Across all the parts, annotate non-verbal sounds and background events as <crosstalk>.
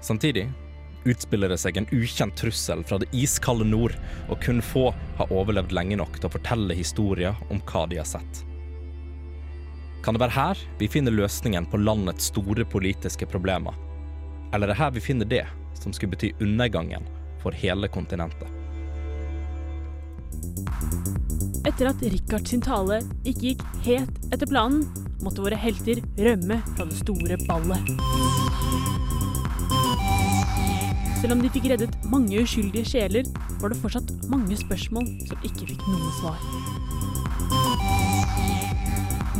Samtidig utspiller det seg en ukjent trussel fra det iskalde nord, og kun få har overlevd lenge nok til å fortelle historier om hva de har sett. Kan det være her vi finner løsningen på landets store politiske problemer? Eller er det her vi finner det som skulle bety undergangen for hele kontinentet? Etter at Richard sin tale ikke gikk helt etter planen, måtte våre helter rømme fra det store ballet. Selv om de fikk reddet mange uskyldige sjeler, var det fortsatt mange spørsmål som ikke fikk noe svar.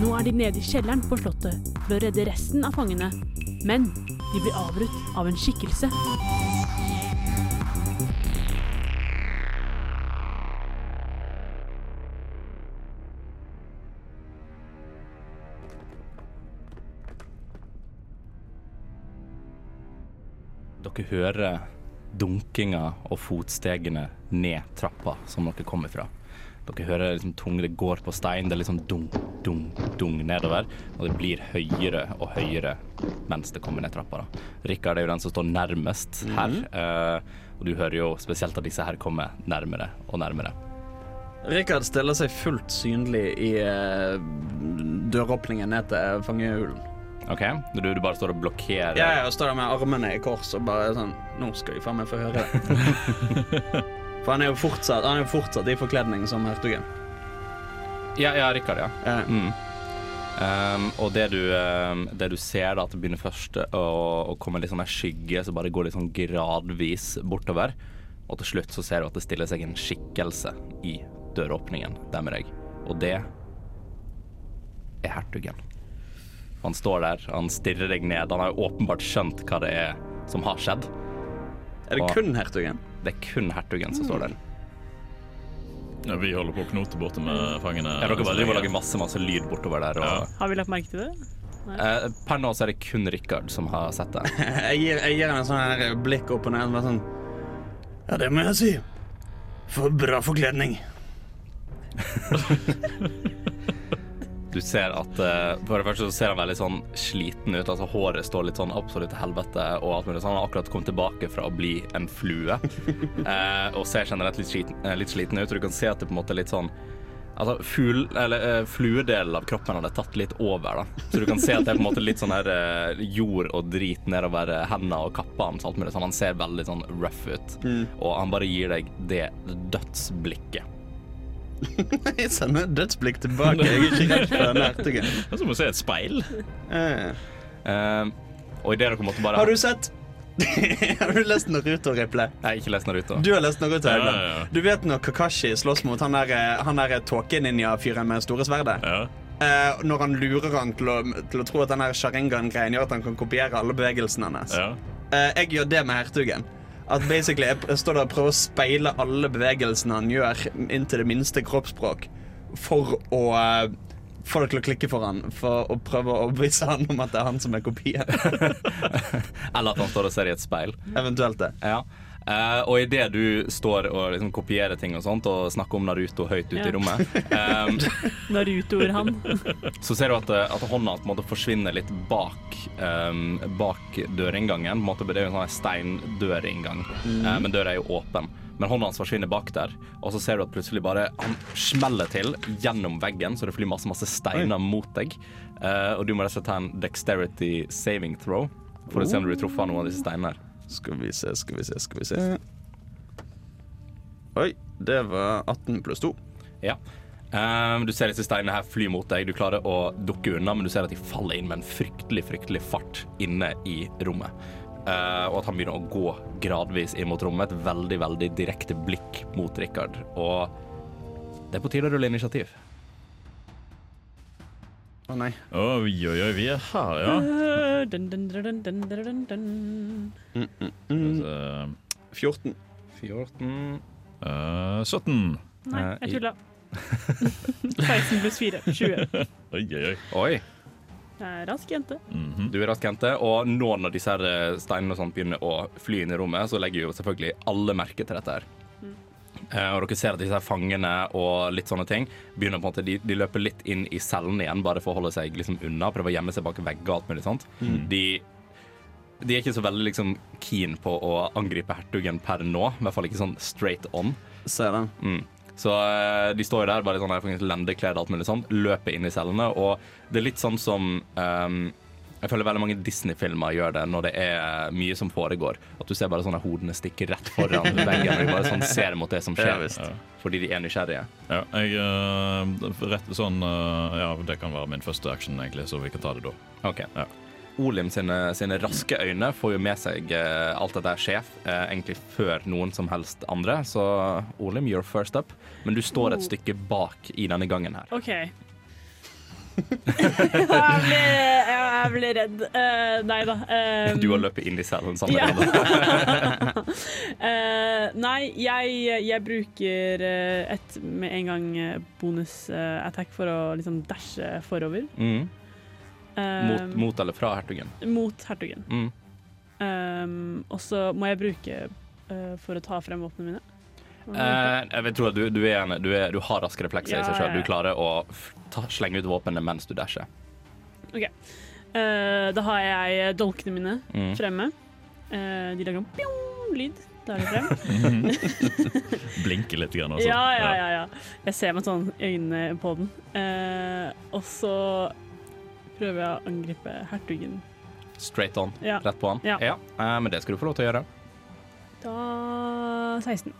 Nå er de nede i kjelleren på slottet for å redde resten av fangene, men de blir avbrutt av en skikkelse. Hører dunkinga og fotstegene ned trappa som dere kommer fra. Dere hører liksom tung, det går på stein, det er liksom dung, dung, dung nedover. Og det blir høyere og høyere mens det kommer ned trappa. da. Rikard er jo den som står nærmest her, Uh, og du hører jo spesielt at disse her kommer nærmere og nærmere. Rikard stiller seg fullt synlig i uh, døråpningen ned til fangehulen. OK? Du, du bare står og blokkerer Ja, jeg står der med armene i kors og bare sånn Nå skal jeg faen meg få høre det. <laughs> For han er jo fortsatt, han er jo fortsatt i forkledning som hertugen. Ja, ja, Rikard, ja. Ja. Mm. Um, og det du, um, det du ser, da, at det begynner først å, å komme litt sånn en skygge som bare går litt sånn gradvis bortover. Og til slutt så ser du at det stiller seg en skikkelse i døråpningen der med deg. Og det er hertugen. Han står der, han stirrer deg ned. Han har jo åpenbart skjønt hva det er som har skjedd. er det Og- kun hertugen? Det er kun hertugen som står der. Ja, vi holder på å knote borte med fangene. Ja, dere bare driver og lager masse, masse lyd bortover der. Og, Ja. Har vi lagt merke til det? Eh, per nå så er det kun Rikard som har sett det. <laughs> Jeg gir, jeg gir en sånn her blikk opp og ned. Bare sånn Ja, det må jeg si. For bra forkledning. <laughs> Du ser at eh, For det første så ser han veldig sånn sliten ut. Altså Håret står litt sånn absolutt til helvete. Og alt mulig Så Han har akkurat kommet tilbake fra å bli en flue. <laughs> eh, og ser generelt litt sliten, eh, litt sliten ut. Og du kan se at det på en måte er litt sånn Altså ful, eller uh, Fluedelen av kroppen hadde tatt litt over. da Så du kan se at det er på en måte litt sånn her uh, jord og drit nedover uh, hendene og kappa hans. Alt mulig sånn Han ser veldig sånn rough ut. Og han bare gir deg det dødsblikket. <laughs> Jeg sender dødsblikk tilbake. Jeg er ikke redd for den hertugen. Det er som å se et speil. Uh. Uh, og idet dere måtte bare Har du sett <laughs> Har du lest Naruto, Riple? Jeg har ikke lest Naruto. Du har lest Naruto, Ja, ja, ja. Du vet når Kakashi slåss mot han der, eh, han der tåkeninja-fyren med store sverdet? Ja. Uh, når han lurer han til å, til å tro at den sharingan-greien gjør at han kan kopiere alle bevegelsene hans. ja. Uh, jeg gjør det med hertugen. At basically jeg står der og prøver å speile alle bevegelsene han gjør, inn til det minste kroppsspråk, for å eh, få det til å klikke for han For å prøve å overbevise han om at det er han som er kopien. <laughs> Eller at han står og ser i et speil. Eventuelt det. Ja. Eh, og idet du står og liksom kopierer ting og sånt og snakker om Naruto høyt ute Ja. i rommet, <laughs> eh, Narutoer han. så ser du at, eh, at hånda på en måte forsvinner litt bak, um, bak dørinngangen. På en måte, det er jo en sånn steindørinngang, eh, men døra er jo åpen. Men hånda hans forsvinner bak der, og så ser du at plutselig bare han smeller til gjennom veggen, så det flyr masse masse steiner mot deg. Uh, og du må rett og slett ta en dexterity saving throw for å se om du blir truffet av noen av disse steinene. Skal vi se, skal vi se, skal vi se. Oi, det var 18 pluss 2. Ja. Um, du ser disse steinene her fly mot deg. Du klarer å dukke unna, men du ser at de faller inn med en fryktelig fryktelig fart inne i rommet. Uh, og at han begynner å gå gradvis inn mot rommet. Et veldig veldig direkte blikk mot Rikard. Og det er på tide å rulle initiativ. Å nei. Oi, oi, oi, vi er her, ja. Dun, dun, dun, dun, dun, dun, dun. Mm, mm, mm. Så, 14. 14 eh, 17. Nei, jeg tulla. <laughs> 16 pluss 4. 20. Oi, oi, oi. Oi, Jeg er rask jente. Mhm. du er rask, jente. Og nå når disse her eh, steinene og sånt begynner å fly inn i rommet, så legger jo selvfølgelig alle merke til dette her. Eh, og dere ser at disse fangene og litt sånne ting begynner på en måte, de, de løper litt inn i cellene igjen, bare for å holde seg liksom unna. Prøve å gjemme seg bak vegger og alt mulig sånt. De, de er ikke så veldig liksom keen på å angripe hertugen per nå. I hvert fall ikke sånn straight on. Ser den. Mm. Så eh, de står jo der, bare sånn lendekledd og alt mulig sånt, løper inn i cellene, og det er litt sånn som ehm, jeg føler veldig mange Disney-filmer gjør det når det er mye som foregår. At du ser bare sånne hodene stikke rett foran <laughs> veggen og bare sånn ser mot det som Ja, skjer. visst. fordi de er nysgjerrige. Ja, jeg uh, rett sånn uh, Ja, det kan være min første action, egentlig, så vi kan ta det da. Okay. Ja. Olim sine, sine raske øyne får jo med seg uh, alt dette er sjef, uh, egentlig før noen som helst andre. Så Olim, you're first up. Men du står et Oh. stykke bak i denne gangen her. Jeg, ble, jeg ble redd. Uh, nei da. Um, Du har løpet inn i salen sammen Ja. med. <laughs> Eh, nei, jeg, jeg bruker et med en gang bonus-attack for å liksom dashe forover. Mm. Mot, mot eller fra hertugen. mot hertugen. Mm. Um, og så må jeg bruke for å ta frem våpnene mine. Eh, jeg vil tro at du, du, er en, du, er, du har raske reflekser i seg ja, sjøl. Du klarer å ta, slenge ut våpenet mens du dasher. Eh, da har jeg dolkene mine Mm. fremme. Uh, de lager en pjong, lyd. Da er de frem. Blinker litt. Grann, også. Ja, ja, ja, ja. Jeg ser med sånn øynene på den. Uh, og så prøver jeg å angripe hertugen. Straight on. Ja. Rett på han. Ja. eh, men det skal du få lov til å gjøre. Da 16.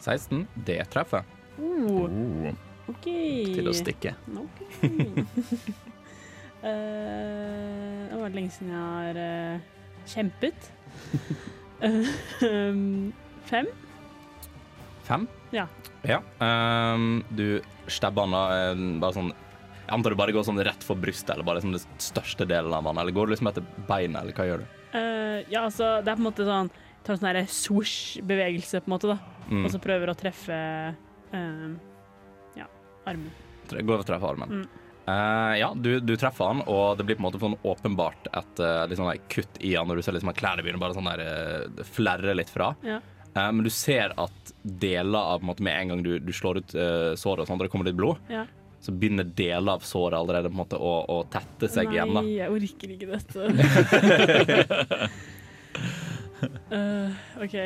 16. Det treffer. Uh, Oh. OK. Til å stikke. Ok. uh, <laughs> det var lenge siden jeg har uh, kjempet. Um, <laughs> fem? Fem. Ja. Ja. Um, du stabber han da eh, bare sånn Jeg antar du bare går sånn rett for brystet, eller bare liksom den største delen av han, eller går du liksom etter beinet, eller hva gjør du? Eh, ja, altså, det er på en måte sånn Tar en sånn swoosh-bevegelse, på en måte, da. Mm. Og så prøver å treffe eh, ja, armen. Går for å treffe armen. Mm. Uh, ja, du, du treffer han, og det blir på en måte sånn åpenbart et uh, litt sånn der kutt i han, når du ser liksom at klærne begynner bare sånn der uh, flerre litt fra. Ja. Uh, men du ser at deler av på en måte, Med en gang du, du slår ut såret, og sånt, og det kommer litt blod, Ja. så begynner deler av såret allerede på en måte å, å tette seg igjen. Nei, jeg orker ikke dette. <laughs> <laughs> Eh, OK.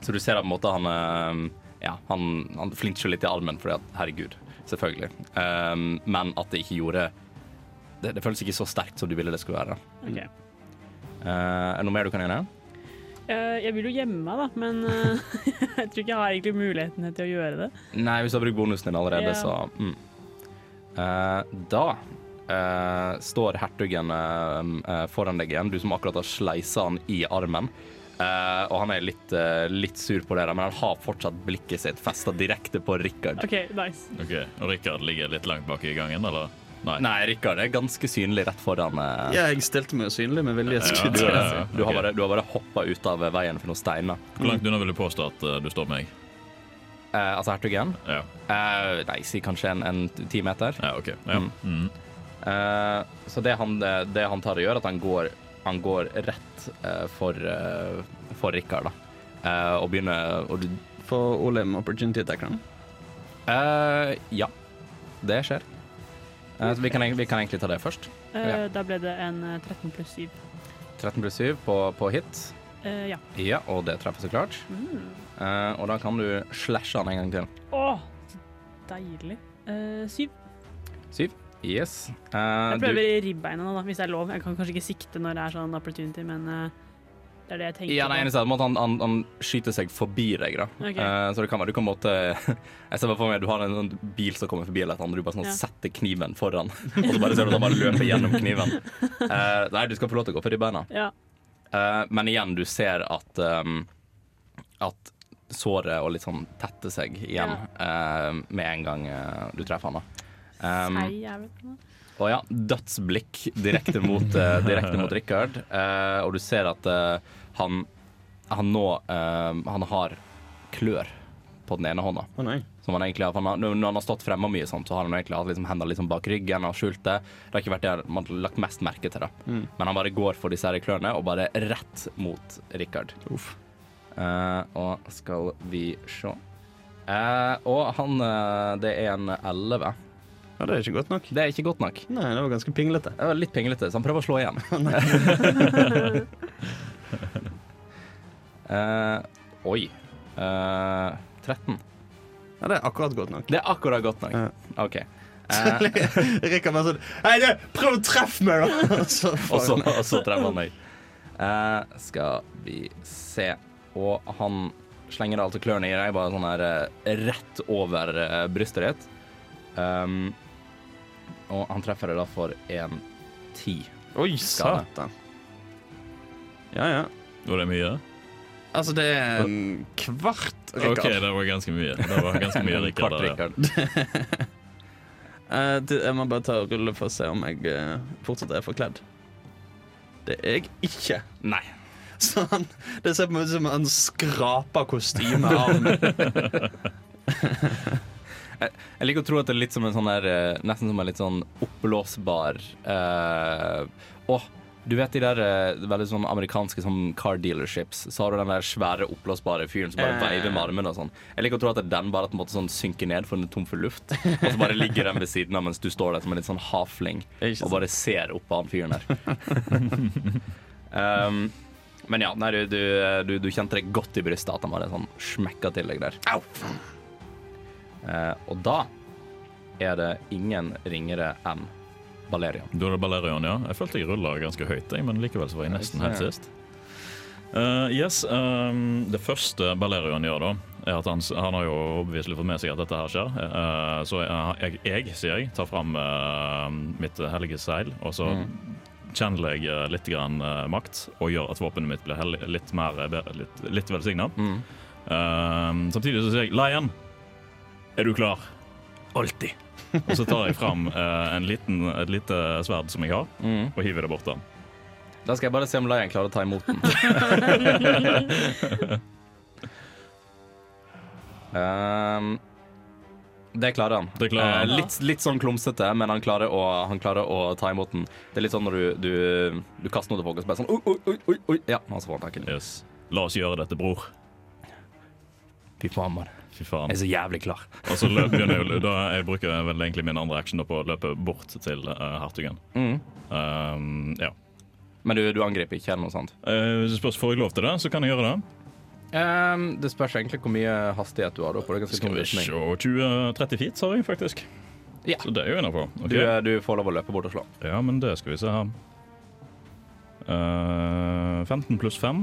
Så du ser at på en måte han eh, Ja, han, han flincher litt i armen fordi at herregud, selvfølgelig. Um, men at det ikke gjorde det, det føles ikke så sterkt som du ville det skulle være. ok. Uh, er det noe mer du kan gjøre? Uh, jeg vil jo gjemme meg, da, men <laughs> jeg tror ikke jeg har egentlig muligheten til å gjøre det. Nei, hvis du har brukt bonusen din allerede, yeah. så mm. Da eh, står hertugen eh, eh, foran deg igjen, du som akkurat har sleisa han i armen. Eh, og han er litt, eh, litt sur på dere, men han har fortsatt blikket sitt festa direkte på Rikard. OK, nice. Ok, Og Rikard ligger litt langt bak i gangen, eller? Nei. Nei, Rikard er ganske synlig rett foran. eh, Ja, jeg stilte meg synlig med vilje. Ja, ja, Du, ja, ja. du har bare, du har bare hoppa ut av veien for noen steiner. Hvor langt unna vil du påstå at du står meg? Eh, altså hertugen? Ja, Eh, nei, si kanskje en, en ti meter. ja OK. Ja. Mm. Mm. Eh, så det han, det han tar og gjør, at han går, han går rett uh, for, uh, for Rikard, da. Eh, og begynner å Få Olem opportunity attack han. eh, Ja, det skjer. Okay. så vi kan, vi kan egentlig ta det først. Eh, Ja. Da ble det en eh, 13 pluss 7. 13 pluss 7 på, på hit. Eh, ja. Ja, og det treffer så klart. Mm. Eh, og da kan du slashe han en gang til. Å, oh, deilig. Eh, syv. 7. Yes. Uh, Jeg prøver du... ribbeina nå, da, hvis det er lov. Jeg kan kanskje ikke sikte når det er sånn opportunity, men uh, det er det jeg tenker ja, nei, eneste er at han, han, han skyter seg forbi deg, da. Okay. Uh, så det kan være du kan måtte <laughs> Jeg ser bare for meg du har en sånn bil som kommer forbi, eller annet, du bare sånn Ja. setter kniven foran, <laughs> og så bare ser du at han bare løper gjennom kniven. Eh, nei, du skal få lov til å gå for ribbeina. Ja. Eh, men igjen, du ser at um, At såret og litt sånn tetter seg igjen eh, med en gang eh, du treffer han. da Um, og ja, dødsblikk direkte mot, uh, direkte mot Richard. Uh, og du ser at uh, han, han nå eh, Han har klør på den ene hånda. Oh. Som han egentlig har, for han har, når han har stått fremme mye, sånn, så har han egentlig hatt liksom hendene liksom bak ryggen og skjult det. Det har ikke vært det man har lagt mest merke til. det Men han bare går for disse her klørne og bare rett mot Richard. Uff. Eh, og skal vi se Eh, Og han Det er en 11. Ja, det er ikke godt nok. Det er ikke godt nok. Nei, det var ganske pinglete. Det var litt pinglete, så han prøver å slå igjen. <laughs> uh, <laughs> oi. Uh, 13. Ja, det er akkurat godt nok. Det er akkurat godt nok. Ja. OK. <laughs> Uh, Rikard bare sånn Hei, du, prøv å treffe meg, da! Og så og, så, treffer han meg. Uh, skal vi se. Og han slenger altså klørne i deg, bare sånn her eh, rett over eh, brystet ditt. Um, og han treffer deg da for en ti. Oi, Skade. satan. Ja, ja. Var det mye? Altså, det er en kvart, Rikard. OK, det var ganske mye. Det var ganske mye <laughs> Rikard. Kvart der, ja. Richard. <laughs> Eh, det- jeg må bare ta og rulle for å se om jeg eh, fortsatt er forkledd. Det er jeg ikke. Nei. <laughs> Så han, det ser på meg ut som han skraper kostymet av meg. Jeg liker å tro at det er litt som en sånn der eh, Nesten som en litt sånn oppblåsbar uh, Åh, du vet de der uh, veldig sånn amerikanske sånn car dealerships. Så har du den der svære oppblåsbare fyren som bare Eh. veiver med armene og sånn. Jeg liker å tro at det den bare den sånn synker ned for den er tom for luft. Og så bare ligger den ved siden av mens du står der som en litt sånn hafling og bare ser opp på han fyren der. um, <laughs> men ja, nei, du, du, du, du kjente det godt i brystet at han bare sånn smekka til deg der. Au! Eh, og da er det ingen ringere enn Balerion. Du det Balerion, ja. Jeg følte jeg rulla ganske høyt, men likevel så var jeg nesten helt sist. Uh, yes, um, Det første Balerion gjør, da, er at han, han har jo obviously fått med seg at dette her skjer. Uh, så jeg, jeg, sier jeg, tar fram uh, mitt hellige seil, og så channeler jeg litt grann, makt og gjør at våpenet mitt blir litt mer litt, litt velsigna. Mm. samtidig så sier jeg Lion, er du klar? Alltid. Og så tar jeg fram eh, en liten, et lite sverd som jeg har, Mm. og hiver det bort. da. Da skal jeg bare se om Lion klarer å ta imot den. um, <laughs> det klarer han. Det klarer han. Eh, litt, litt sånn klumsete, men han klarer, å, han klarer å ta imot den. Det er litt sånn når du, du, du kaster noe til folk og så bare sånn oi, oi, oi, oi, oi. Ja, han så får han tak i den. Yes. La oss gjøre dette, bror. Fy faen, mann. Fy faen. Jeg er så jævlig klar. Og så løp, begynner jeg, <laughs> da jeg bruker vel egentlig min andre action på å løpe bort til uh, hertugen. Mm. Um, ja. Men du, du angriper ikke eller noe sånt? Uh, spørs får jeg lov til det, så kan jeg gjøre det. Um, det spørs egentlig hvor mye hastighet du har. Da, for det Skal vi se 20-30 feet, sa jeg faktisk. Ja. Så det er jo innafor. Du, eh, du får lov å løpe bort og slå. Ja, men det skal vi se her. Uh, 15 pluss 5.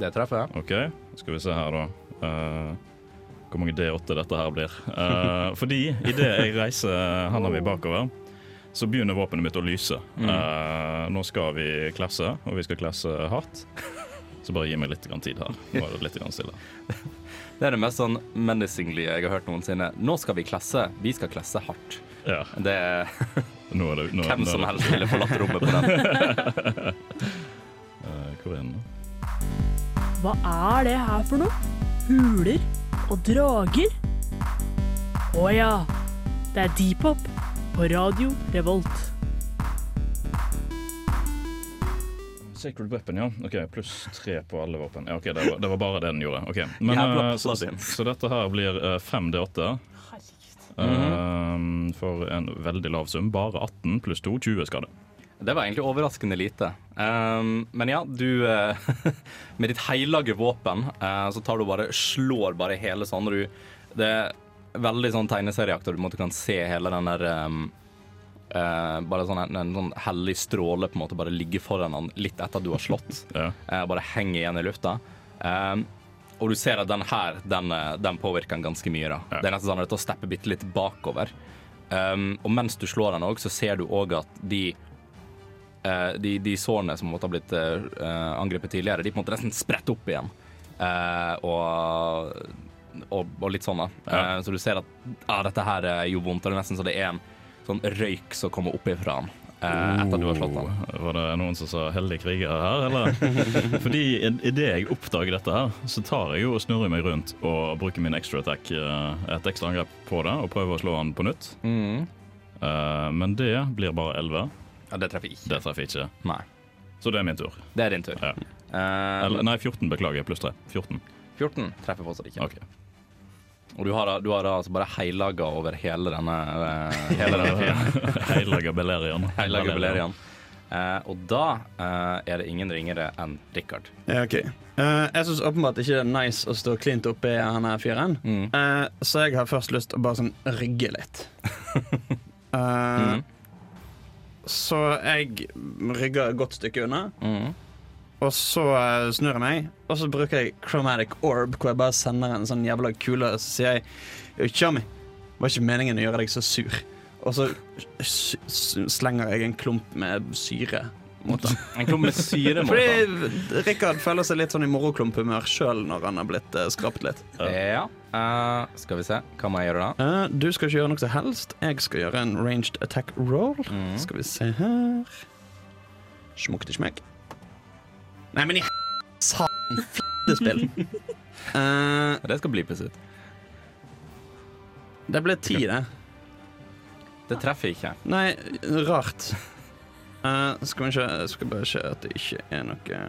Det treffer. OK, skal vi se her, da. Uh, hvor mange D8 dette her blir. Uh, fordi idet jeg reiser handa mi bakover, så begynner våpenet mitt å lyse. Uh, nå skal vi klasse, og vi skal klasse hardt. Så bare gi meg litt grann tid her. Nå er det litt grann stille. <laughs> Det er det mest sånn menacingly jeg har hørt noensinne. Nå skal vi klasse. Vi skal klasse hardt. Ja, Det er <laughs> nå er det, nå, hvem nå er som helst ville forlatt rommet på den. Uh, <laughs> hvor er den? Hva er det her for noe? Huler og drager? Å ja, det er Deepop på Radio Revolt. Sacred weapon, ja. Ok, Pluss tre på alle våpen. Ja, ok, det var, det var bare det den gjorde. Ok, Men, eh, så, så dette her blir eh, 5D8 Uh, for en veldig lav sum. Bare 18 pluss 2, 20 skade. Det var egentlig overraskende lite. Um, men ja, du eh, <laughs> Med ditt heilage våpen uh, så tar du bare slår bare hele sånn. Du, det er veldig sånn tegneserieaktig. Du måte kan se hele den der um, uh, Bare sånn en, en sånn hellig stråle på en måte bare ligge foran han litt etter at du har slått. <laughs> Ja. uh, bare henger igjen i lufta. Um, og du ser at den her, den, den påvirker han ganske mye. da. Ja. Det er nesten sånn at det steppe bitte litt bakover. Og mens du slår den òg, så ser du òg at de de, de sårene som måtte ha blitt eh, angrepet tidligere, de på en måte nesten spretter opp igjen. Eh, og, og, og litt sånn, da. Ja. Eh, så du ser at ah, dette her er jo vondt. og Det er nesten så det er en sånn røyk som kommer opp ifra han eh, etter at du har slått han. Oh, Var det noen som sa 'heldig kriger' her, eller? <laughs> Fordi idet jeg oppdager dette her, så tar jeg jo og snurrer meg rundt og bruker min extra attack, eh, et ekstra angrep på det, og prøver å slå han på nytt. Mm. Eh, men det blir bare 11. Ja, det treffer ikke. Det treffer ikke. Nei. Så det er min tur. Det er din tur. Ja. Uh, Eller, nei, 14, beklager. Pluss 3. 14. 14 treffer fortsatt ikke. OK. Og du har, da- du har da altså bare heilaga over hele denne, uh, hele denne fyren. <laughs> Heilaga Belerian. <laughs> Heilaga Belerian. Uh, og da uh, er det ingen ringere enn Richard. Ja, ok. Uh, jeg syns åpenbart ikke det er nice å stå klint oppi han her fyren. Mm. Eh, så jeg har først lyst til å bare sånn rygge litt. <laughs> Eh, Mm. Så jeg rygger et godt stykke unna, Mm. og så eh, snur jeg meg, og så bruker jeg chromatic orb, hvor jeg bare sender en sånn jævla kule, og så sier jeg «Yo, Chummy, var ikke meningen å gjøre deg så sur. Og så slenger jeg en klump med syre han. En klump med syre mot. Fordi Rikard føler seg litt sånn i moroklumphumør sjøl når han har blitt uh, skrapt litt. Ja. Uh, skal vi se. Hva må jeg gjøre da? Uh, du skal ikke gjøre noe som helst. Jeg skal gjøre en ranged attack roll. Mm. Skal vi se her Smukk til smekk. Nei, men i <laughs> satan, fittespill. <laughs> uh, Det skal blipes ut. det ble ti, det. Det treffer ikke. Nei, rart. Eh, skal vi se Jeg skal bare se at det ikke er noe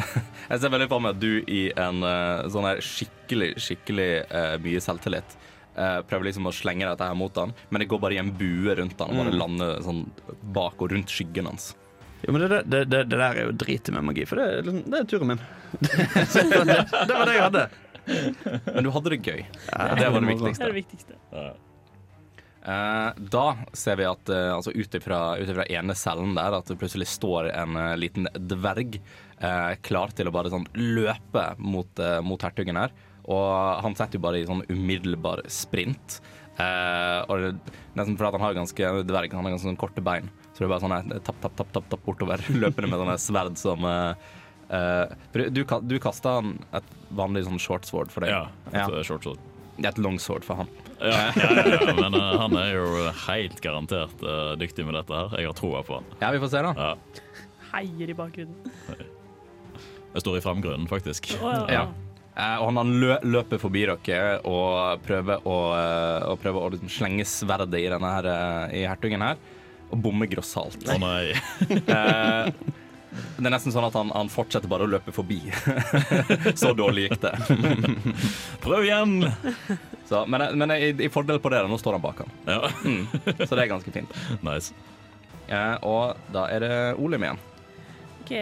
<laughs> Jeg ser veldig for meg at du i en uh, sånn her skikkelig, skikkelig uh, mye selvtillit eh, prøver liksom å slenge dette her mot han, men det går bare i en bue rundt han og bare Mm. lander sånn bak og rundt skyggen hans. Jo, men det, det, det, det der er jo dritet med magi, for det, er det turen min. <laughs> Det, det var det jeg hadde. Men du hadde det gøy. Ja, det var det Det viktigste. er det viktigste. Eh, da ser vi at uh, altså ut ifra ene cellen der at det plutselig står en eh, liten dverg eh, klar til å bare sånn løpe mot, eh, mot hertugen her. Og han setter jo bare i sånn umiddelbar sprint. Eh, og det, nesten fordi han har ganske dverg, han har ganske sånn korte bein. Så det er bare sånn tapp, tapp, tapp, tapp, tapp bortover, <laughs> løpende med sånne sverd som eh, eh, du, du kasta et vanlig sånn shortsword for deg. Ja, et Ja. eh, short sword. Det er et longsword for han. Ja, ja, ja, men uh, han er jo helt garantert uh, dyktig med dette her. Jeg har troa på han. Ja, vi får se, da. Ja. Heier i bakgrunnen. Jeg står i framgrunnen, faktisk. Oh, ja. Ja. Eh, og han, han lø løper forbi dere og prøver å, og prøver å liksom slenge sverdet i denne her, i hertugen her, og bommer grossalt. Å nei. <laughs> Det er nesten sånn at han, han fortsetter bare å løpe forbi. <laughs> Så dårlig gikk det. <laughs> Prøv igjen! Så, men men i, i fordel på det, da, nå står han bak han. Ja, Mm. Så det er ganske fint. <laughs> nice. Ja, og da er det Olim igjen. OK.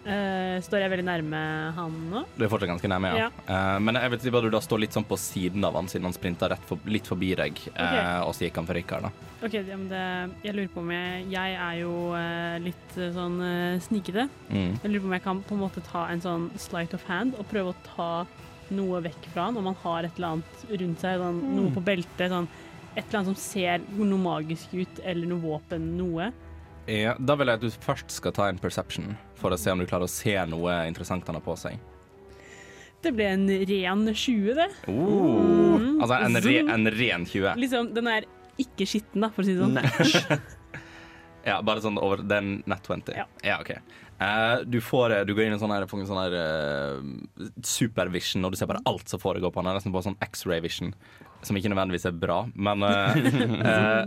Eh, står jeg veldig nærme han nå? Du er fortsatt ganske nærme, ja. Ja. Uh, men jeg vil si bare du da står litt sånn på siden av han, siden han sprinta for, litt forbi deg, eh, og så gikk han for Rikard, da. OK, ja, men det, jeg lurer på om jeg Jeg er jo litt sånn snikete. Mm. Jeg lurer på om jeg kan på en måte ta en sånn slight of hand og prøve å ta noe vekk fra han, om han har et eller annet rundt seg, sånn, noe på beltet, sånn et eller annet som ser noe magisk ut, eller noe våpen, noe. Ja, da vil jeg at du først skal ta en perception, for å se om du klarer å se noe interessant han har på seg. Det ble en ren 20, det. Oh. Altså en, re, en ren 20. Liksom, den er ikke skitten, da, for å si det sånn. <laughs> Ja, bare sånn over den nett 20. Ja. OK. Uh, du, får, du går inn i en sånn her, får en sånn her uh, supervision, og du ser bare alt som foregår på han. Det er nesten bare sånn X-ray vision, som ikke nødvendigvis er bra, men uh, <laughs> eh,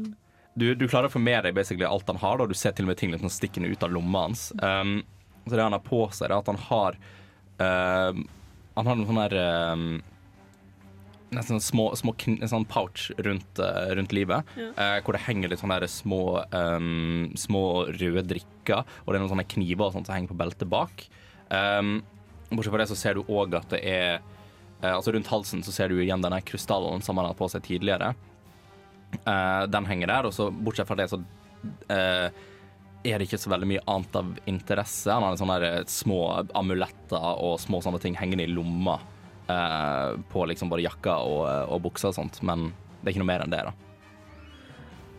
du, du klarer å få med deg basically alt han har, da. Du ser til og med ting litt sånn stikkende ut av lomma hans. Um, så det han har på seg, er at han har uh, Han har noen sånne her eh, Nesten små, små en sånn pouch rundt, uh, rundt livet, Ja. uh, hvor det henger litt sånne små, um, små røde drikker, og det er noen sånne kniver og sånt som henger på beltet bak. Um, bortsett fra det så ser du òg at det er Altså rundt halsen så ser du igjen denne krystallen som han har på seg tidligere. Den henger der, og så bortsett fra det så er det ikke så veldig mye annet av interesse. Han har sånne her små amuletter og små sånne ting hengende i lomma eh, på liksom både jakka og, og buksa og sånt, men det er ikke noe mer enn det, da.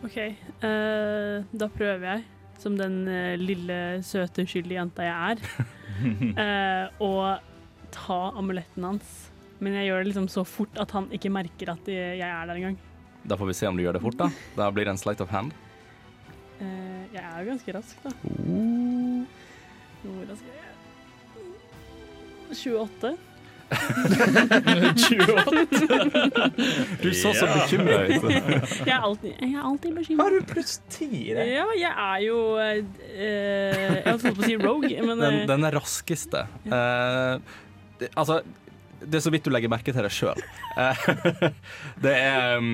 OK, eh, da prøver jeg, som den eh, lille, søte, uskyldige jenta jeg er, <laughs> eh, å ta amuletten hans. Men jeg gjør det liksom så fort at han ikke merker at jeg er der engang. da får vi se om du gjør det fort, da. Da blir det en slight of hand. Eh, jeg er jo ganske rask, da. Hvor rask er jeg? 28. 28! <laughs> Du så så bekymra ut. Jeg er alltid, jeg er alltid bekymra. Har du pluss ti i det? Ja, jeg er jo eh, Jeg holdt på å si rogue, men Den, eh, den er raskeste. Eh, det, altså, det er så vidt du legger merke til det sjøl. <laughs> det er um,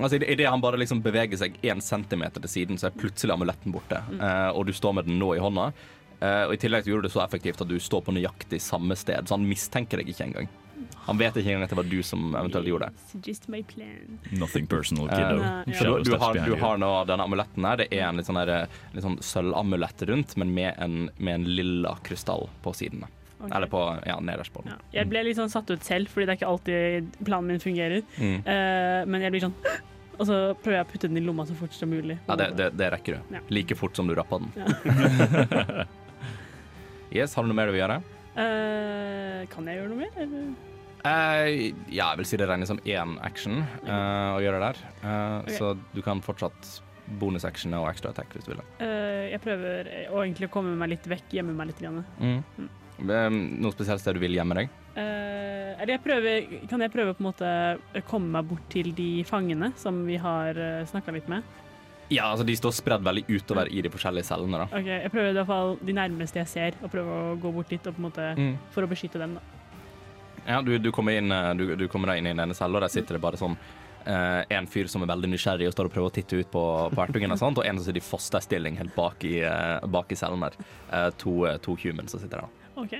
Altså, Idet han bare liksom beveger seg én centimeter til siden, så er plutselig amuletten borte. Eh, og du står med den nå i hånda. Uh, og I tillegg så gjorde du det så effektivt at du står på nøyaktig samme sted, så han mistenker deg ikke engang. Han vet ikke engang at det var du som eventuelt gjorde det. Just my plan. Nothing personal, Eh, kiddo. Uh, no, Så du, du, har, du har nå denne amuletten her. Det er en litt sånn, der, litt sånn sølvamulett rundt, men med en, med en lilla krystall på sidene. Ok. Eller på, ja, nederst på den. Ja. Jeg ble litt sånn satt ut selv, fordi det er ikke alltid planen min fungerer. Mm. Uh, men jeg blir sånn <gasps> Og så prøver jeg å putte den i lomma så fort som mulig. Ja, det, det, det rekker du. Ja. Like fort som du rappa den. Ja. <laughs> yes, har du noe mer du vil gjøre? Uh, kan jeg gjøre noe mer? Eller? Uh, ja, jeg vil si det regnes som én action uh, å gjøre der. Eh, Ok. Så du kan fortsatt bonus-action og extra attack hvis du vil. Jeg prøver å egentlig komme meg litt vekk, gjemme meg litt. Grann. Mm. Eh, Noe spesielt sted du vil gjemme deg? Uh, eller jeg prøver, kan jeg prøve å på en måte komme meg bort til de fangene som vi har uh, snakka litt med? Ja, altså De står spredd veldig utover i de forskjellige cellene. da. Ok, Jeg prøver i hvert fall de nærmeste jeg ser, å prøve å gå bort dit og på en måte, Mm. for å beskytte dem. da. Ja, du, du, kommer inn, eh, du, du kommer deg inn i den ene cella, og der sitter det bare sånn Uh, en fyr som er veldig nysgjerrig og står og prøver å titte ut på, på ertungen, og sånt, og en som sitter i fosterstilling helt bak i, uh, bak i cellen der. Uh, to, eh, to humans som sitter der. Ok.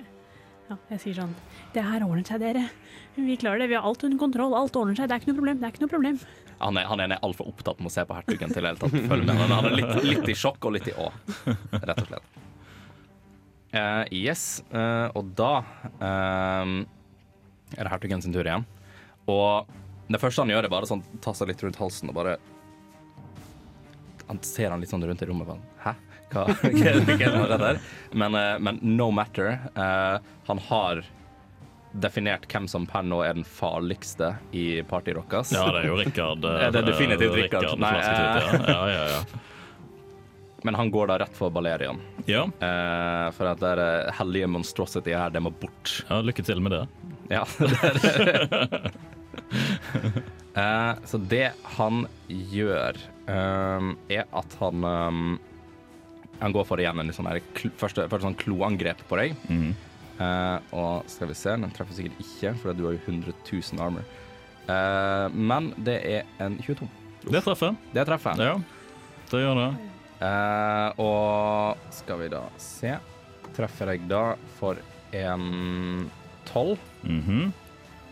Ja, jeg sier sånn Det her ordner seg, dere. Vi klarer det. Vi har alt under kontroll. Alt ordner seg. Det er ikke noe problem. Det er ikke noe problem. Han er, han er altfor opptatt med å se på hertugen til i hele tatt følge med. Han er litt, litt i sjokk og litt i å, rett og slett. Uh, yes, uh, og da uh, er det hertugen sin tur igjen. Og det første han gjør, er bare sånn ta seg litt rundt halsen og bare Han ser han litt sånn rundt i rommet. Bare, Hæ? <laughs> Hva, hva, det- er? Men, eh, men no matter. eh, han har definert hvem som per nå er den farligste i Party deres. Ja, det er jo Rikard. Ja, det er definitivt Rikard. Nei, Flasketut, ja. Ja, ja. <laughs> Men han går da rett for Balerian. ja. Eh, for at det er eh, hellige monstrosity her, det må bort. ja, lykke til med det. Ja, <laughs> det det. Eh, så det han gjør, eh, er at han eh, Han går for igjen en sånn første, første sånn kloangrep på deg. Mm. Uh, og skal vi se, den treffer sikkert ikke, for du har jo 100 000 armor. Uh, men det er en 22. Det treffer. Det treffer. Ja, det gjør det. Uh, og skal vi da se Treffer jeg da for en 12. Mm Eh,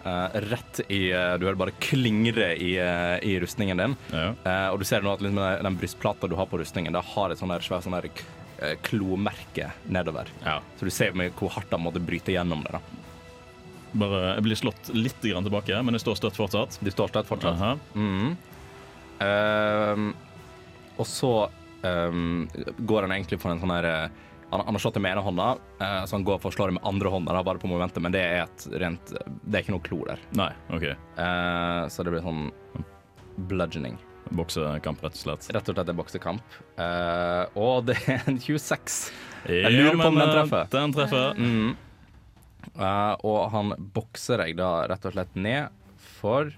rett i eh, Du hører bare klingre i, eh, i rustningen din. ja. Eh, og du ser nå at liksom, den- den brystplata du har på rustningen, det har et sånn svært sånn eh, klomerke nedover. ja. Så du ser med hvor hardt han måtte bryte gjennom det. da Bare, jeg blir slått litt grann tilbake, men jeg står støtt fortsatt. Du står støtt fortsatt. Aha. Mhm. uh, og så um, går han egentlig for en sånn her eh, han, han har slått det med ene hånda, eh, så han går for å slå det med andre hånda, da, bare på momentet, men det er et rent Det er ikke noe klor der. Nei, OK. Eh, så det blir sånn bludgeoning. Boksekamp, rett og slett. Rett og slett en boksekamp. Uh, og det er en 26. Jeg lurer på om den treffer. Den treffer. Mm. Uh, og han bokser deg da rett og slett ned for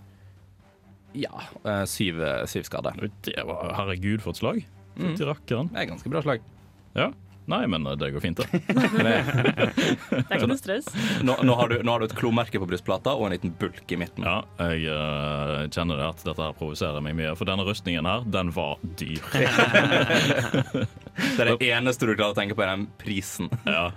ja, uh, syv, syv skader. Det var, herregud, for et slag. Mm. Fytti rakkeren. Det er ganske bra slag. Ja. Nei, men det går fint, det. Det, <laughs> Det er ikke noe <laughs> stress. nå, nå, har du, nå har du et klomerke på brystplata og en liten bulk i midten. Ja, jeg uh, kjenner det at dette her provoserer meg mye. For denne rustningen her, den var dyr. <laughs> Det er det eneste du klarer å tenke på, er den prisen. Ja.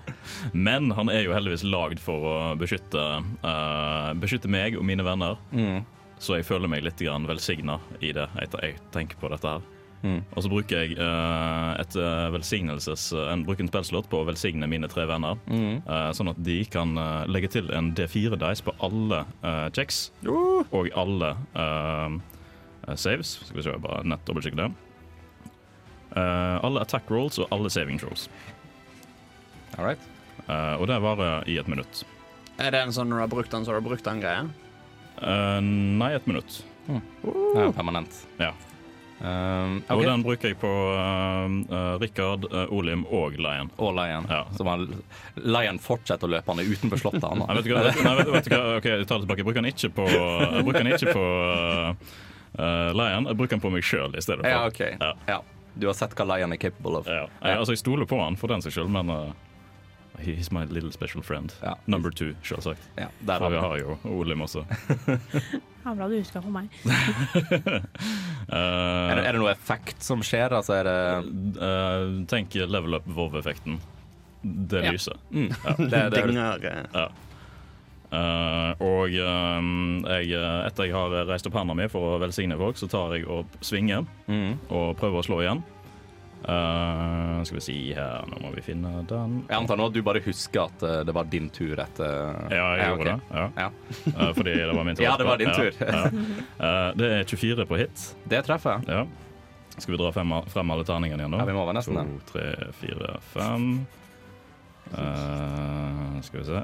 Men han er jo heldigvis lagd for å beskytte, uh, beskytte meg og mine venner. Mm. Så jeg føler meg litt velsigna i det. etter jeg tenker på dette her. Mm. Og så bruker jeg eh, et eh, velsignelses, en, bruker en spillslott på å velsigne mine tre venner. Mm. eh, sånn at de kan eh, legge til en D4-dice på alle uh, checks og alle eh, saves. Skal vi se, bare nett dobbeltsjekke det. Eh, alle attack rolls og alle saving rolls. All right. Eh, og det varer i et minutt. Er det en sånn når du har brukt den, så har du brukt den greia? Uh, nei, et minutt. Det er permanent. Ja. Um, Og den bruker jeg på uh, Rikard, uh, Olim og Lion. Og Lion. Ja. Så man, Lion fortsetter å løpe, han er utenfor slottet. Han, <laughs> Nei, vet du hva, vet, nei, vet, vet du hva? Okay, jeg tar det tilbake. Jeg bruker den ikke på, jeg bruker den ikke på uh, Lion. Jeg bruker den på meg sjøl i stedet. for. Ja, OK. Ja. Ja. Du har sett hva Lion er capable of. Ja. Jeg, altså, jeg stoler på han for den seg sjøl, men uh, he's my little special friend. Ja. Number two, selvsagt. Ja, der For har vi har jo Olim også. <laughs> Han ble du huska på meg. Uh, <laughs> Er det, er det noe effekt som skjer? Altså er det uh, tenk level up Vov-effekten. Det Ja. lyser. mm, det, det, eh, Eh, og um, jeg, etter jeg har reist opp handa mi for å velsigne folk, så tar jeg og svinger mm. og prøver å slå igjen. Eh, skal vi si her Nå må vi finne den. Jeg antar nå at du bare husker at eh, det var din tur etter Ja, jeg gjorde okay. det. Ja. Ja. Uh, fordi det var min tur. <laughs> Ja, det var din tur. ja. Det er 24 på hit. Det treffer. Ja. Skal vi dra frem, frem alle terningene igjen nå? Ja, vi må være nesten. To, tre, fire, fem. Skal vi se.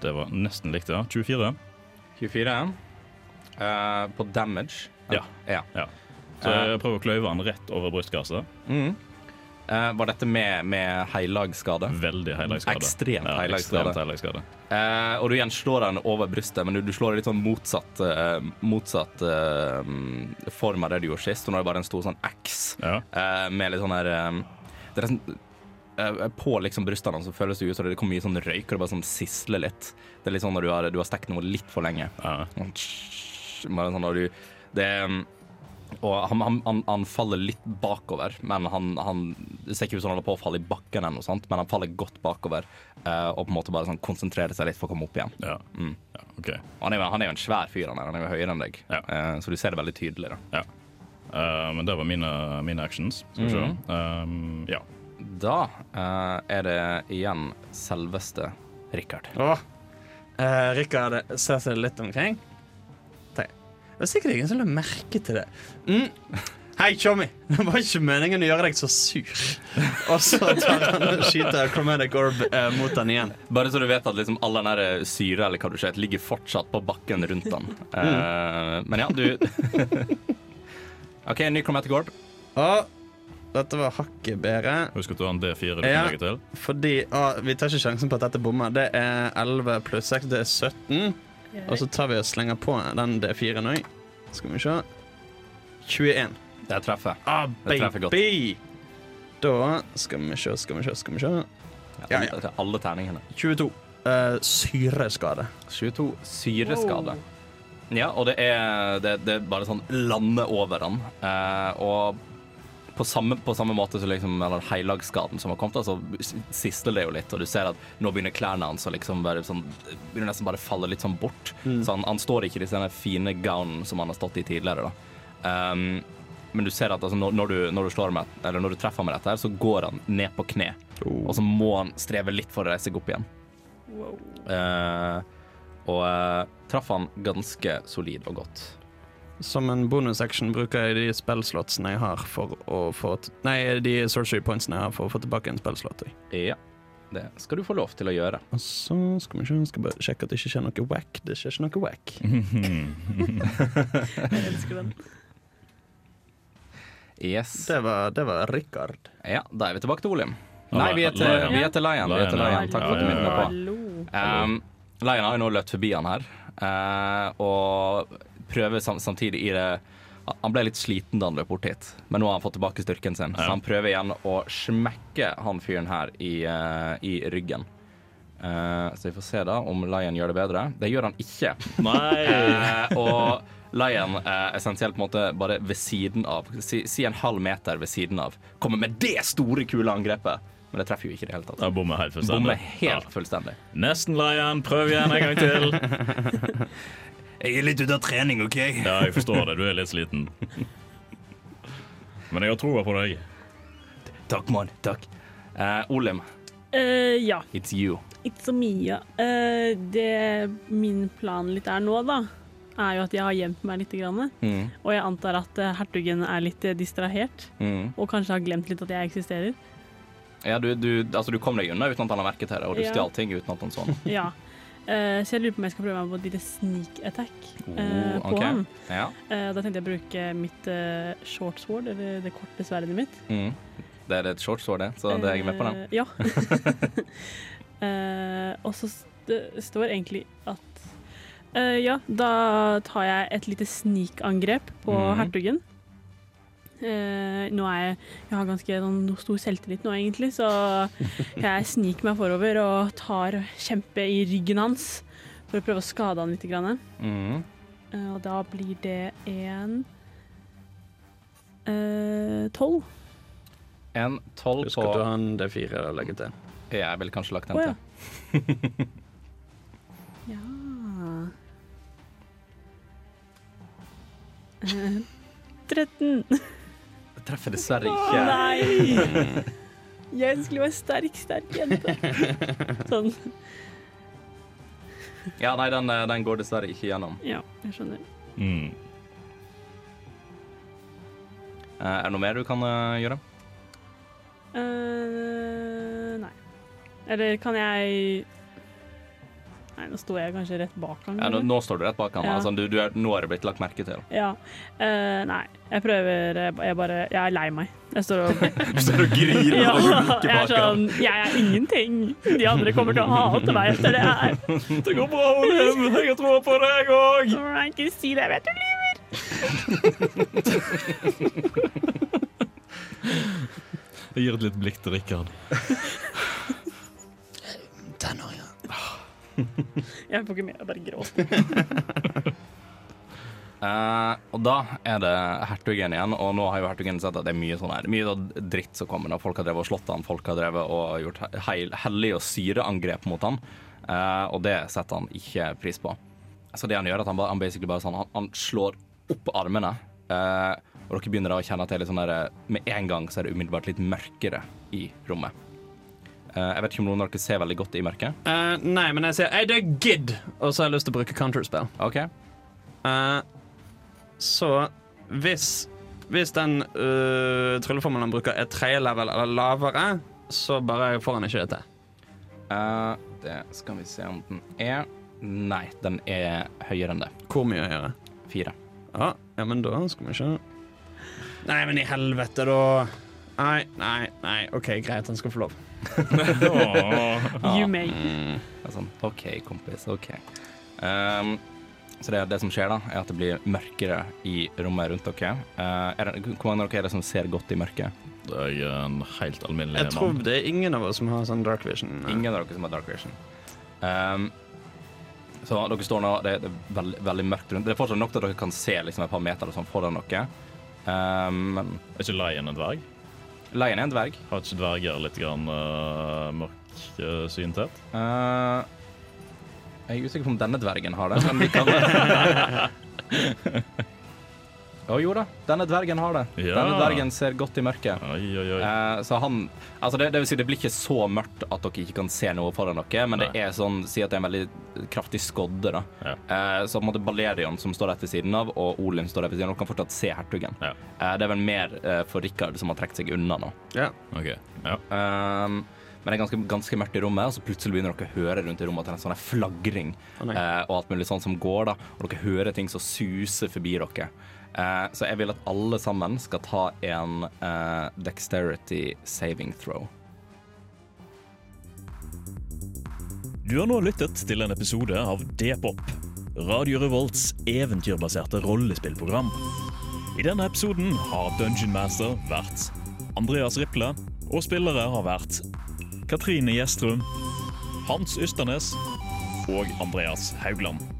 Det var nesten likt, ja. 24. 24. ja. på damage. Ja. ja. Så jeg prøver å kløyve den rett over brystkassa. Mm. Uh, var dette med, med heilagsskade? Veldig heilagsskade. Ekstremt ja, heilagsskade. heilagsskade. Uh, og du igjen slår den over brystet, men du, du slår det litt sånn motsatt, uh, motsatt eh, form av det du gjorde sist. Nå er det bare en stor sånn X Ja. eh, med litt sånn her eh, Det er sånn, eh, På liksom brystene så føles det ut som det kommer mye sånn røyk, og det bare sånn sisler litt. Det er litt sånn når du har, du har stekt noe litt for lenge. ja. Sånn, tsk, Bare sånn når du Det um, Og han, han, han, han faller litt bakover, men han, han Det ser ikke ut som han holder på å falle i bakken, eller noe sånt, men han faller godt bakover uh, og på en måte bare sånn konsentrerer seg litt for å komme opp igjen. Ja. Mm. ja. OK. Og Han er, han er jo en svær fyr, han er, han er jo høyere enn deg, Ja. uh, så du ser det veldig tydelig. da Uh, men det var mine, mine actions. Skal vi se. Mhm. Um, ja. Da eh, er det igjen selveste. Eh, Rikard ser seg litt omkring. Det er sikkert ingen som la merke til det. Mm. Hei, Tjommi. <laughs> Det var ikke meningen å gjøre deg så sur. Og så tar han og skyter Chromatic Orb eh, mot han igjen. Bare så du vet at liksom all den der syre eller hva du ser, ligger fortsatt på bakken rundt den. Eh, men ja, du <laughs> OK, ny Chromatic Orb. Og dette var hakket bedre. Husk at du har en D4 du Ja. kan legge til. Fordi å, Vi tar ikke sjansen på at dette bommer. Det er 11 pluss 6, det er 17. Og så tar vi og slenger på den D4-en òg. Skal vi se. 21. Det treffer. Ah, Det treffer godt. Da skal vi se, skal vi se, skal vi se. Ja, ja. er Alle terningene. 22. Uh, syreskade. 22 syreskade. Ja, og det er, det, det er bare sånn lande over han. Uh, og på samme, på samme måte som liksom, eller heilagsskaden som har kommet, så sisler det jo litt, og du ser at nå begynner klærne hans å liksom bare sånn, begynner nesten bare falle litt sånn bort. Så han, han står ikke i disse fine gownen som han har stått i tidligere. da. Um, men du ser at altså, når, du, når, du slår med, eller når du treffer med dette, her, så går han ned på kne. Og så må han streve litt for å reise seg opp igjen. Wow. Uh, og uh, traff han ganske solid og godt. Som en bonusaction bruker jeg de spellslotsene jeg har for å få t Nei, de sorcery pointsene jeg har for å få tilbake en spellslot. Ja, det skal du få lov til å gjøre. Og så skal vi se, skal bare sjekke at det ikke skjer noe wack. Det skjer ikke noe wack. <laughs> Jeg elsker den. Yes. Det var, det var Rikard. Ja, da er vi tilbake til Olim. Nei, vi er til, Lion. vi er til Lion. Vi er til Lion, Lion. Takk for at du minnet på. Hallo. Um, Lion har jo nå løpt forbi han her, uh, og prøver sam samtidig i det Han ble litt sliten da han løp bort hit, men nå har han fått tilbake styrken sin. Så han prøver igjen å smekke han fyren her i, uh, i ryggen. Uh, så vi får se da om Lion gjør det bedre. Det gjør han ikke. Nei! uh, og Lion uh, essensielt på en måte bare ved siden av, si, si en halv meter ved siden av, kommer med det store, kule angrepet. Men det treffer jo ikke i det hele tatt. Jeg bommer helt fullstendig. Bommer helt fullstendig. Nesten Lion. Prøv igjen en gang til. <laughs> Jeg er litt ute av trening, OK? Ja, jeg forstår det. Du er litt sliten. Men jeg har troa på deg. Takk, mann. Takk. Uh, Olim, Uh, ja, it's you. It's så mye. Uh, det min plan litt er nå, da, er jo at jeg har gjemt meg litt. Grann, Mm, og jeg antar at eh, hertugen er litt eh, distrahert, mm. og kanskje har glemt litt at jeg eksisterer. Ja, du, du, altså, du kom deg unna uten at han har merket det, og du Ja. stjal ting uten at han så. <laughs> Ja. Eh, så jeg lurer på om jeg skal prøve meg på et lite sneak attack uh, Oh, på ham. Ja. Uh, da tenkte jeg å bruke mitt eh, short sword, eller det korte sverdet mitt. Mm. Det er et short sword, det, så det er jeg med på den. Eh, ja. <laughs> Eh, og så st står egentlig at eh, Ja, da tar jeg et lite snikangrep på mm. hertugen. Eh, nå er jeg Jeg har ganske noen stor selvtillit nå, egentlig, så jeg sniker meg forover og tar kjempe i ryggen hans for å prøve å skade han litt. Grann. Mm. Eh, og da blir det en eh, tolv. En tolv på Husker du han en D4 å legge til. Jeg ville kanskje lagt den oh, ja. til. Ja <laughs> Uh, <laughs> 13. Det treffer dessverre ikke. nei! Jeg skulle være sterk, sterk jente. <laughs> Sånn. Ja, nei, den, eh, den går dessverre ikke gjennom. Ja, jeg skjønner. Mm. Eh, er det noe mer du kan eh, gjøre? Uh, nei. Eller kan jeg Nei, nå sto jeg kanskje rett bak han. Ja, nå, nå står du rett bak han. Ja. Altså, du, du er, nå er det blitt lagt merke til. Ja. Uh, nei, jeg prøver jeg bare Jeg er lei meg. Jeg står og <laughs> Du står og griner ja, og runker er bak han. sånn Jeg er ingenting. De andre kommer til å hate meg etter det her. <laughs> Det går bra, Olim. Jeg har troa på deg òg. Ikke si det. Jeg vet du lyver. Jeg gir et litt blikk til Rikard. Tenåringer. <laughs> Jeg får ikke med. Jeg bare gråter. Uh, <laughs> og da er det hertugen igjen, og nå har jo hertugen sett at det er mye sånn her Mye sånn dritt som kommer. Folk har drevet og slått han, folk har drevet og gjort heil, hellig og syreangrep mot han. Uh, og det setter han ikke pris på. Så det han gjør, er at han, han basically bare sånn Han, han slår opp armene, uh, og dere begynner da å kjenne at det er litt sånn der Med en gang så er det umiddelbart litt mørkere i rommet. Eh, jeg vet ikke om noen av dere ser veldig godt i mørket. Uh, nei, men jeg sier Hei, det er gidd', Og så har jeg lyst til å bruke counterspill. OK? Uh, så hvis Hvis den uh, trylleformelen han bruker, er tredje level eller lavere, så bare får han ikke det til. Uh, det skal vi se om den er Nei, den er høyere enn det. Hvor mye høyere? Fire. Ja, ja, men da skal vi ikke Nei, men i helvete, da. Nei, nei, nei. OK, greit, han skal få lov. You may. Det er sånn, OK, kompis, OK. Um, så det, det som skjer, da, er at det blir mørkere i rommet rundt dere. Uh, er det, hvor mange av dere er det som ser godt i mørket? Jeg er en helt alminnelig Jeg tror mann. det er ingen av oss som har sånn dark vision. Ingen av dere som har dark vision. Um, så dere står nå Det, det er veldig, veldig mørkt rundt. Det er fortsatt nok til at dere kan se liksom, et par meter sånn foran dere. Um, men Er ikke Lion en dverg? Leien er en dverg. Har ikke dverger litt grann uh, mørk uh, synthet? Eh, jeg er usikker på om denne dvergen har det, men vi kan <laughs> <laughs> Å jo da, denne dvergen har det. Ja. Denne dvergen ser godt i mørket. Oi, oi, oi. Eh, så han Altså, det, det vil si, det blir ikke så mørkt at dere ikke kan se noe foran dere, men det er sånn Si at det er en veldig kraftig skodde, da. Ja. Eh, så på en måte Balerion, som står rett ved siden av, og Olim står rett ved siden av, kan fortsatt se hertugen. Ja. Eh, det er vel mer eh, for Rikard, som har trukket seg unna nå. Ja. OK. Ja. Um, men det er ganske, ganske mørkt i rommet, og så plutselig begynner dere å høre rundt i rommet at det er en sånn flagring oh, eh, og alt mulig sånn som går, da. Og dere hører ting som suser forbi dere. Eh, så jeg vil at alle sammen skal ta en eh, dexterity saving throw. Du har nå lyttet til en episode av D-pop, Radio Revolts eventyrbaserte rollespillprogram. I denne episoden har Dungeon Master vært Andreas Riple, og spillere har vært Katrine Gjestrum, Hans Ysternes og Andreas Haugland.